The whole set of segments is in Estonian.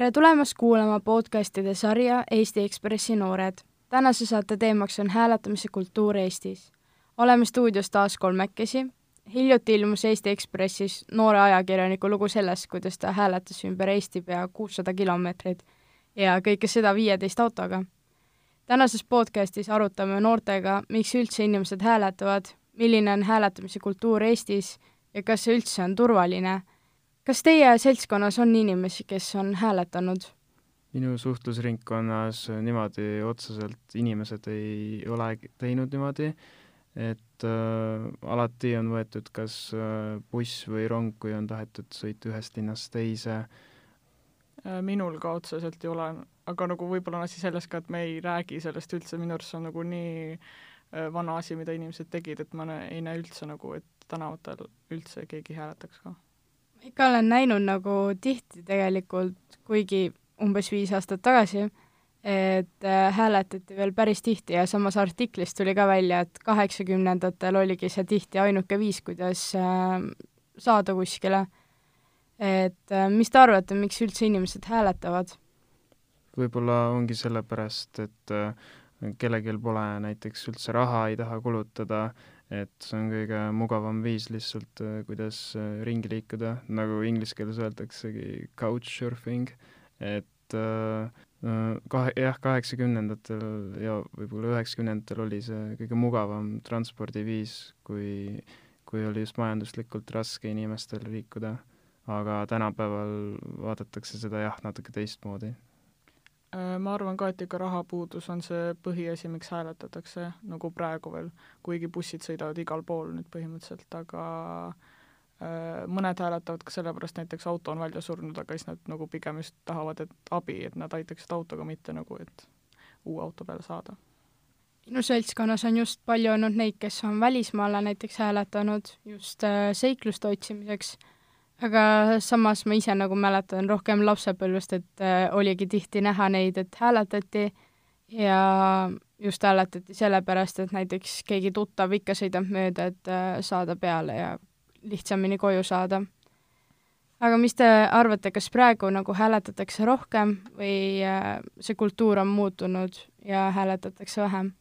tere tulemast kuulama podcastide sarja Eesti Ekspressi noored. tänase saate teemaks on hääletamise kultuur Eestis. oleme stuudios taas kolmekesi. hiljuti ilmus Eesti Ekspressis noore ajakirjaniku lugu sellest, kuidas ta hääletas ümber Eesti pea kuussada kilomeetrit ja kõike seda viieteist autoga. tänases podcastis arutame noortega, miks üldse inimesed hääletavad, milline on hääletamise kultuur Eestis ja kas see üldse on turvaline kas teie seltskonnas on inimesi, kes on hääletanud? minu suhtlusringkonnas niimoodi otseselt inimesed ei ole teinud niimoodi, et äh, alati on võetud kas äh, buss või rong, kui on tahetud sõita ühest linnast teise. Äh, minul ka otseselt ei ole, aga nagu võib-olla on asi selles ka, et me ei räägi sellest üldse, minu arust see on nagu nii äh, vana asi, mida inimesed tegid, et ma ei näe üldse nagu, et tänavatel üldse keegi hääletaks ka ikka olen näinud nagu tihti tegelikult, kuigi umbes viis aastat tagasi, et äh, hääletati veel päris tihti ja samas artiklist tuli ka välja, et kaheksakümnendatel oligi see tihti ainuke viis, kuidas äh, saada kuskile. et äh, mis te arvate, miks üldse inimesed hääletavad? võib-olla ongi sellepärast, et kellelgi pole näiteks üldse raha, ei taha kulutada et see on kõige mugavam viis lihtsalt, äh, kuidas äh, ringi liikuda, nagu inglise keeles öeldaksegi couchsurfing, et äh, kahe, jah, kaheksakümnendatel ja võib-olla üheksakümnendatel oli see kõige mugavam transpordiviis, kui, kui oli just majanduslikult raske inimestel liikuda. aga tänapäeval vaadatakse seda jah, natuke teistmoodi ma arvan ka, et ikka rahapuudus on see põhiasi, miks hääletatakse, nagu praegu veel, kuigi bussid sõidavad igal pool nüüd põhimõtteliselt, aga äh, mõned hääletavad ka sellepärast, näiteks auto on välja surnud, aga siis nad nagu pigem just tahavad, et abi, et nad aitaksid autoga, mitte nagu, et uue auto peale saada. minu seltskonnas on just palju olnud neid, kes on välismaale näiteks hääletanud just äh, seikluste otsimiseks aga samas ma ise nagu mäletan rohkem lapsepõlvest, et äh, oligi tihti näha neid, et hääletati ja just hääletati sellepärast, et näiteks keegi tuttav ikka sõidab mööda, et äh, saada peale ja lihtsamini koju saada. aga mis te arvate, kas praegu nagu hääletatakse rohkem või äh, see kultuur on muutunud ja hääletatakse vähem?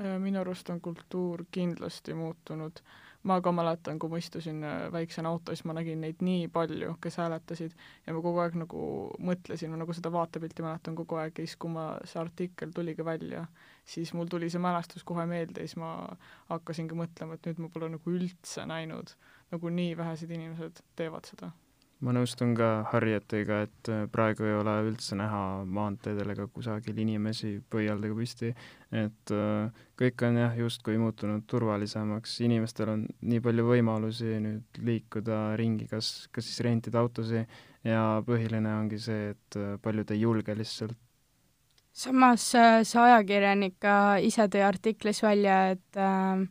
Äh, minu arust on kultuur kindlasti muutunud ma ka mäletan, kui ma istusin äh, väiksena autos, ma nägin neid nii palju, kes hääletasid. Ja ma kogu aeg nagu mõtlesin, ma nagu seda vaatepilti mäletan kogu aeg ja siis, kui ma, see artikkel tuligi välja, siis mul tuli see mälestus kohe meelde ja siis ma hakkasingi mõtlema, et nüüd ma pole nagu üldse näinud, nagu nii vähesed inimesed teevad seda ma nõustun ka Harrietiga, et äh, praegu ei ole üldse näha maanteedel ega kusagil inimesi pöialdega püsti, et äh, kõik on jah, justkui muutunud turvalisemaks, inimestel on nii palju võimalusi nüüd liikuda ringi, kas, kas siis rentida autosid. Ja põhiline ongi see, et äh, paljud ei julge lihtsalt. samas see ajakirjanik ka ise tõi artiklis välja, et äh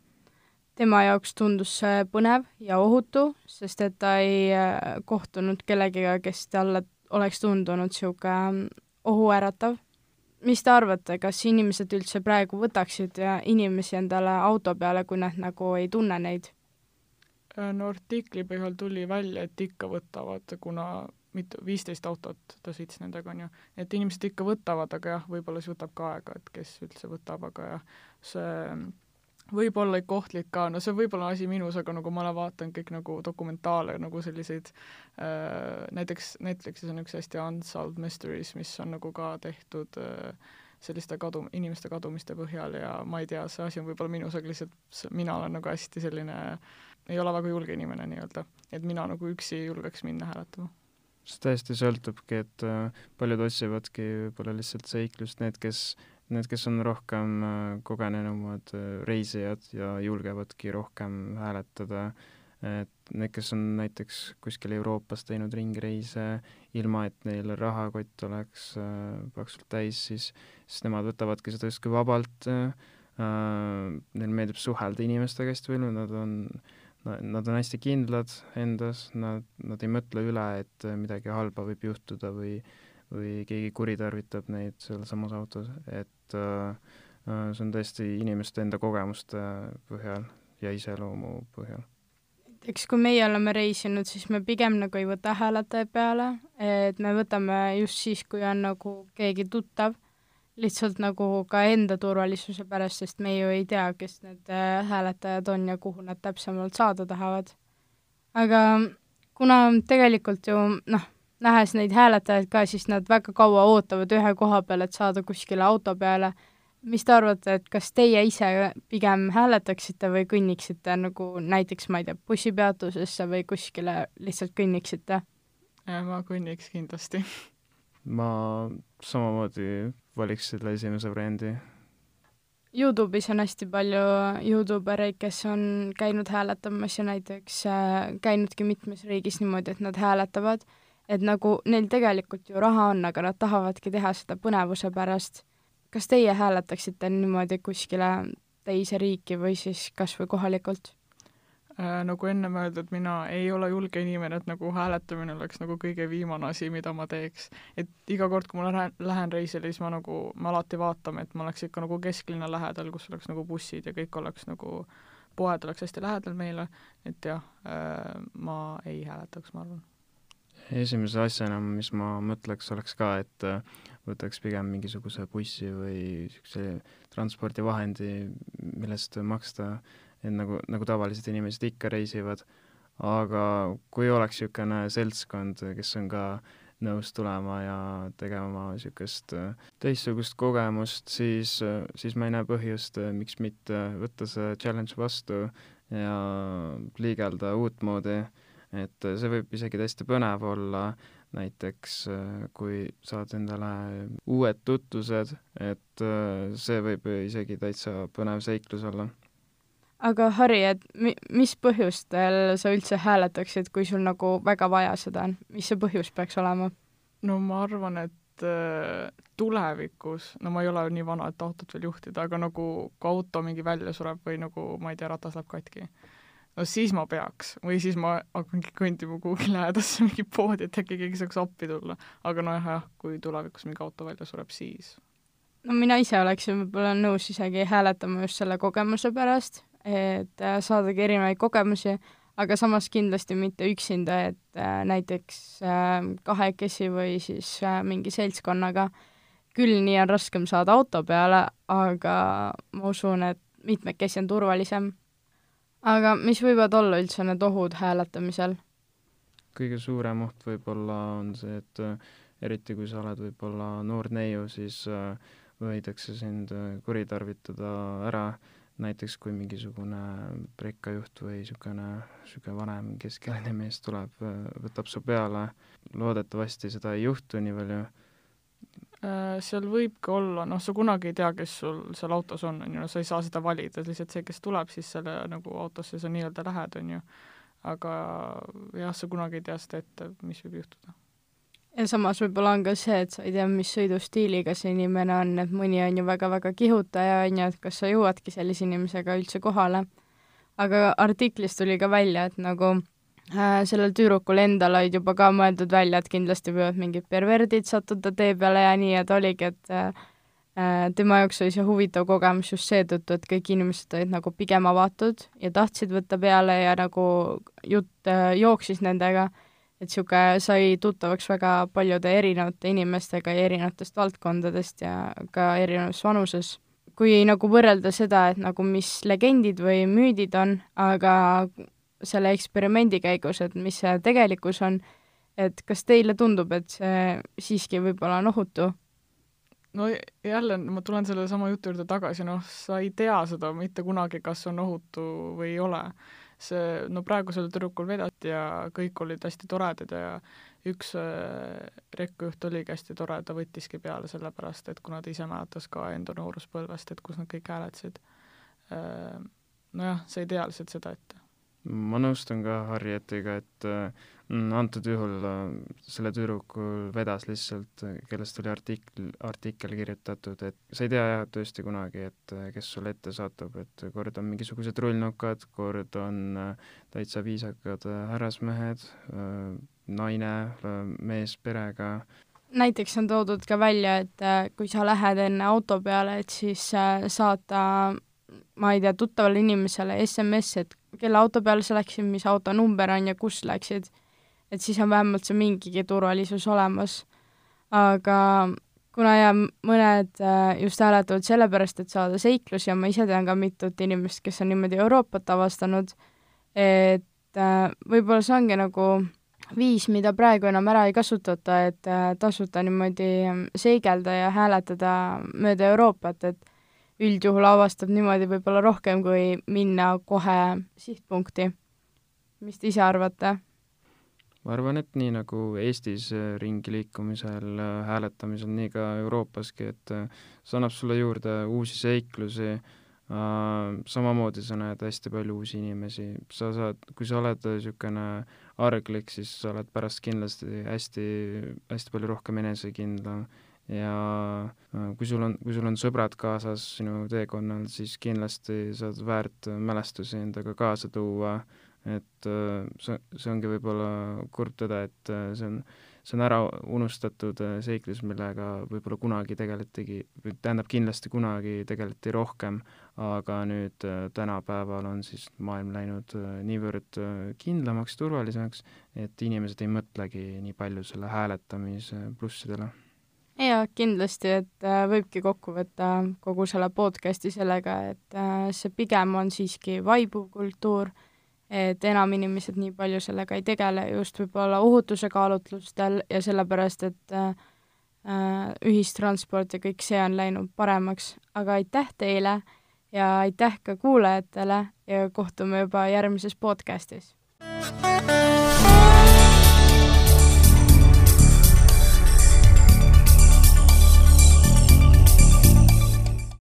tema jaoks tundus see põnev ja ohutu, sest et ta ei äh, kohtunud kellegiga, kes talle oleks tundunud niisugune ohuäratav. mis te arvate, kas inimesed üldse praegu võtaksid inimesi endale auto peale, kui nad nagu ei tunne neid? Äh, no artikli põhjal tuli välja, et ikka võtavad, kuna mitu, viisteist autot ta sõitis nendega, on ju, et inimesed ikka võtavad, aga jah, võib-olla siis võtab ka aega, et kes üldse võtab, aga jah, see võib olla ikka ohtlik ka, no see võib olla asi minus, aga nagu ma olen vaadanud kõik nagu dokumentaale nagu selliseid äh,, näiteks Netflixis on üks hästi Unsolved Mysteries, mis on nagu ka tehtud äh, selliste kadu, inimeste kadumiste põhjal ja ma ei tea, see asi on võib-olla minus, aga lihtsalt mina olen nagu hästi selline, ei ole väga julge inimene nii-öelda, et mina nagu üksi ei julgeks minna hääletama. See tõesti sõltubki, et äh, paljud otsivadki võib-olla lihtsalt seiklust, need, kes need, kes on rohkem äh, kogenenumad äh, reisijad ja julgevadki rohkem hääletada, et need, kes on näiteks kuskil Euroopas teinud ringreise, ilma et neil rahakott oleks äh, paksult täis, siis, siis nemad võtavadki seda justkui vabalt äh,, neil meeldib suhelda inimestega hästi palju, nad on Nad on hästi kindlad endas, nad, nad ei mõtle üle, et midagi halba võib juhtuda või äh, või keegi kuritarvitab neid sealsamas autos, et äh, äh, see on tõesti inimeste enda kogemuste põhjal ja iseloomu põhjal. näiteks kui meie oleme reisinud, siis me pigem nagu ei võta hääletaja peale, et me võtame just siis, kui on nagu keegi tuttav, lihtsalt nagu ka enda turvalisuse pärast, sest me ju ei tea, kes need äh, hääletajad on ja kuhu nad täpsemalt saada tahavad. aga kuna tegelikult ju noh, nähes neid hääletajaid ka, siis nad väga kaua ootavad ühe koha peal, et saada kuskile auto peale mis te arvate, et kas teie ise pigem hääletaksite või kõnniksite nagu näiteks, ma ei tea, bussipeatusesse või kuskile lihtsalt kõnniksite? ma kõnniks kindlasti. ma samamoodi valiks selle esimese variandi. Youtube'is on hästi palju Youtube ereid, kes on käinud hääletamas ja näiteks äh, käinudki mitmes riigis niimoodi, et nad hääletavad, et nagu neil tegelikult ju raha on, aga nad tahavadki teha seda põnevuse pärast kas teie hääletaksite niimoodi kuskile teise riiki või siis kas või kohalikult? Äh, nagu ennem öeldud, mina ei ole julge inimene, et nagu hääletamine oleks nagu kõige viimane asi, mida ma teeks. et iga kord, kui ma lähen, lähen reisile, siis ma nagu, me alati vaatame, et ma oleks ikka nagu kesklinna lähedal, kus oleks nagu bussid ja kõik oleks nagu, poed oleks hästi lähedal meile, et jah, äh, ma ei hääletaks, ma arvan esimese asjana, mis ma mõtleks, oleks ka, et äh, võtaks pigem mingisuguse bussi või niisuguse transpordivahendi, millest maksta, et nagu, nagu tavalised inimesed ikka reisivad, aga kui oleks niisugune seltskond, kes on ka nõus tulema ja tegema niisugust äh, teistsugust kogemust, siis, äh, siis ma ei näe põhjust, miks mitte võtta see challenge vastu ja liigelda uutmoodi et äh, see võib isegi täiesti põnev olla, näiteks äh, kui saad endale uued tutvused, et äh, see võib isegi täitsa põnev seiklus olla. aga Harri, et mi-, mis põhjustel sa üldse hääletaksid, kui sul nagu väga vaja seda on, mis see põhjus peaks olema? no ma arvan, et tulevikus, no ma ei ole nii vana, et autot veel juhtida, aga nagu kui auto mingi välja sureb või nagu ma ei tea, ratas läheb katki, no siis ma peaks või siis ma hakkangi kõndima kuhugi lähedasse mingi poodi, et äkki keegi saaks appi tulla. aga nojah, jah, kui tulevikus mingi auto välja sureb, siis. no mina ise oleksin võib-olla nõus isegi hääletama just selle kogemuse pärast, et äh, saadagi erinevaid kogemusi, aga samas kindlasti mitte üksinda, et äh, näiteks äh, kahekesi või siis äh, mingi seltskonnaga. küll nii on raskem saada auto peale, aga ma usun, et mitmekesi on turvalisem aga mis võivad olla üldse need ohud hääletamisel? kõige suurem oht võib-olla on see, et äh, eriti kui sa oled võib-olla noor neiu, siis äh, võidakse sind äh, kuritarvitada ära, näiteks kui mingisugune rekkajuht või niisugune, niisugune vanem keskealine mees tuleb, võtab su peale, loodetavasti seda ei juhtu nii palju seal võib ka olla, noh, sa kunagi ei tea, kes sul seal autos on, on ju, sa ei saa seda valida, lihtsalt see, kes tuleb siis selle nagu autosse, sa nii-öelda lähed, on ju. aga jah, sa kunagi ei tea seda ette, mis võib juhtuda. ja samas võib-olla on ka see, et sa ei tea, mis sõidustiiliga see inimene on, et mõni on ju väga-väga kihutaja, on ju, et kas sa jõuadki sellise inimesega üldse kohale. aga artiklis tuli ka välja, et nagu Äh, sellel tüdrukul endal olid juba ka mõeldud välja, et kindlasti võivad mingid perverdid sattuda tee peale ja nii, et oligi, et äh, äh, tema jaoks oli see huvitav kogemus just seetõttu, et kõik inimesed olid nagu pigem avatud ja tahtsid võtta peale ja nagu jutt jooksis nendega, et niisugune sai tuttavaks väga paljude erinevate inimestega ja erinevatest valdkondadest ja ka erinevas vanuses. Kui nagu võrrelda seda, et nagu mis legendid või müüdid on, aga selle eksperimendi käigus, et mis see tegelikkus on, et kas teile tundub, et see siiski võib-olla on ohutu? no jälle, ma tulen selle sama jutu juurde tagasi, noh, sa ei tea seda mitte kunagi, kas on ohutu või ei ole. see, no praegusel tüdrukul vedati ja kõik olid hästi toredad ja üks äh, rekkujuht oligi hästi tore, ta võttiski peale sellepärast, et kuna ta ise mäletas ka enda nooruspõlvest, et kus nad kõik hääletasid äh,. nojah, sa ei tea lihtsalt seda ette ma nõustun ka Harrietiga, et mm, antud juhul äh, selle tüdrukul vedas lihtsalt, kellest oli artikkel, artikkel kirjutatud, et sa ei tea jah tõesti kunagi, et äh, kes sulle ette satub, et kord on mingisugused rullnokad, kord on äh, täitsa viisakad härrasmehed, naine, mees perega. näiteks on toodud ka välja, et kui sa lähed enne auto peale, et siis saata ma ei tea, tuttavale inimesele SMS, et kelle auto peale sa läksid, mis auto number on ja kus läksid, et siis on vähemalt see mingigi turvalisus olemas. aga kuna ja mõned äh, just hääletavad sellepärast, et saada seiklusi ja ma ise tean ka mitut inimest, kes on niimoodi Euroopat avastanud, et äh, võib-olla see ongi nagu viis, mida praegu enam ära ei kasutata, et äh, tasuta niimoodi seigelda ja hääletada mööda Euroopat, et üldjuhul avastab niimoodi võib-olla rohkem, kui minna kohe sihtpunkti. mis te ise arvate? ma arvan, et nii nagu Eestis äh, ringi liikumisel, äh, hääletamisel, nii ka Euroopaski, et äh, see annab sulle juurde uusi seiklusi, samamoodi sa näed hästi palju uusi inimesi, sa saad, kui sa oled niisugune arglik, siis sa oled pärast kindlasti hästi, hästi palju rohkem enesekindlam ja kui sul on, kui sul on sõbrad kaasas sinu teekonnal, siis kindlasti saad väärt mälestusi endaga kaasa tuua. Äh, et äh, see, see ongi võib-olla kurb tõde, et äh, see on, see on ära unustatud äh, seiklus, millega võib-olla kunagi tegeletigi, tähendab, kindlasti kunagi tegeleti rohkem, aga nüüd tänapäeval on siis maailm läinud niivõrd kindlamaks, turvalisemaks, et inimesed ei mõtlegi nii palju selle hääletamise plussidele jaa, kindlasti, et äh, võibki kokku võtta kogu selle podcast'i sellega, et äh, see pigem on siiski vaibuv kultuur et enam inimesed nii palju sellega ei tegele just võib-olla ohutuse kaalutlustel ja sellepärast, et äh, ühistransport ja kõik see on läinud paremaks, aga aitäh teile ja aitäh ka kuulajatele ja kohtume juba järgmises podcastis.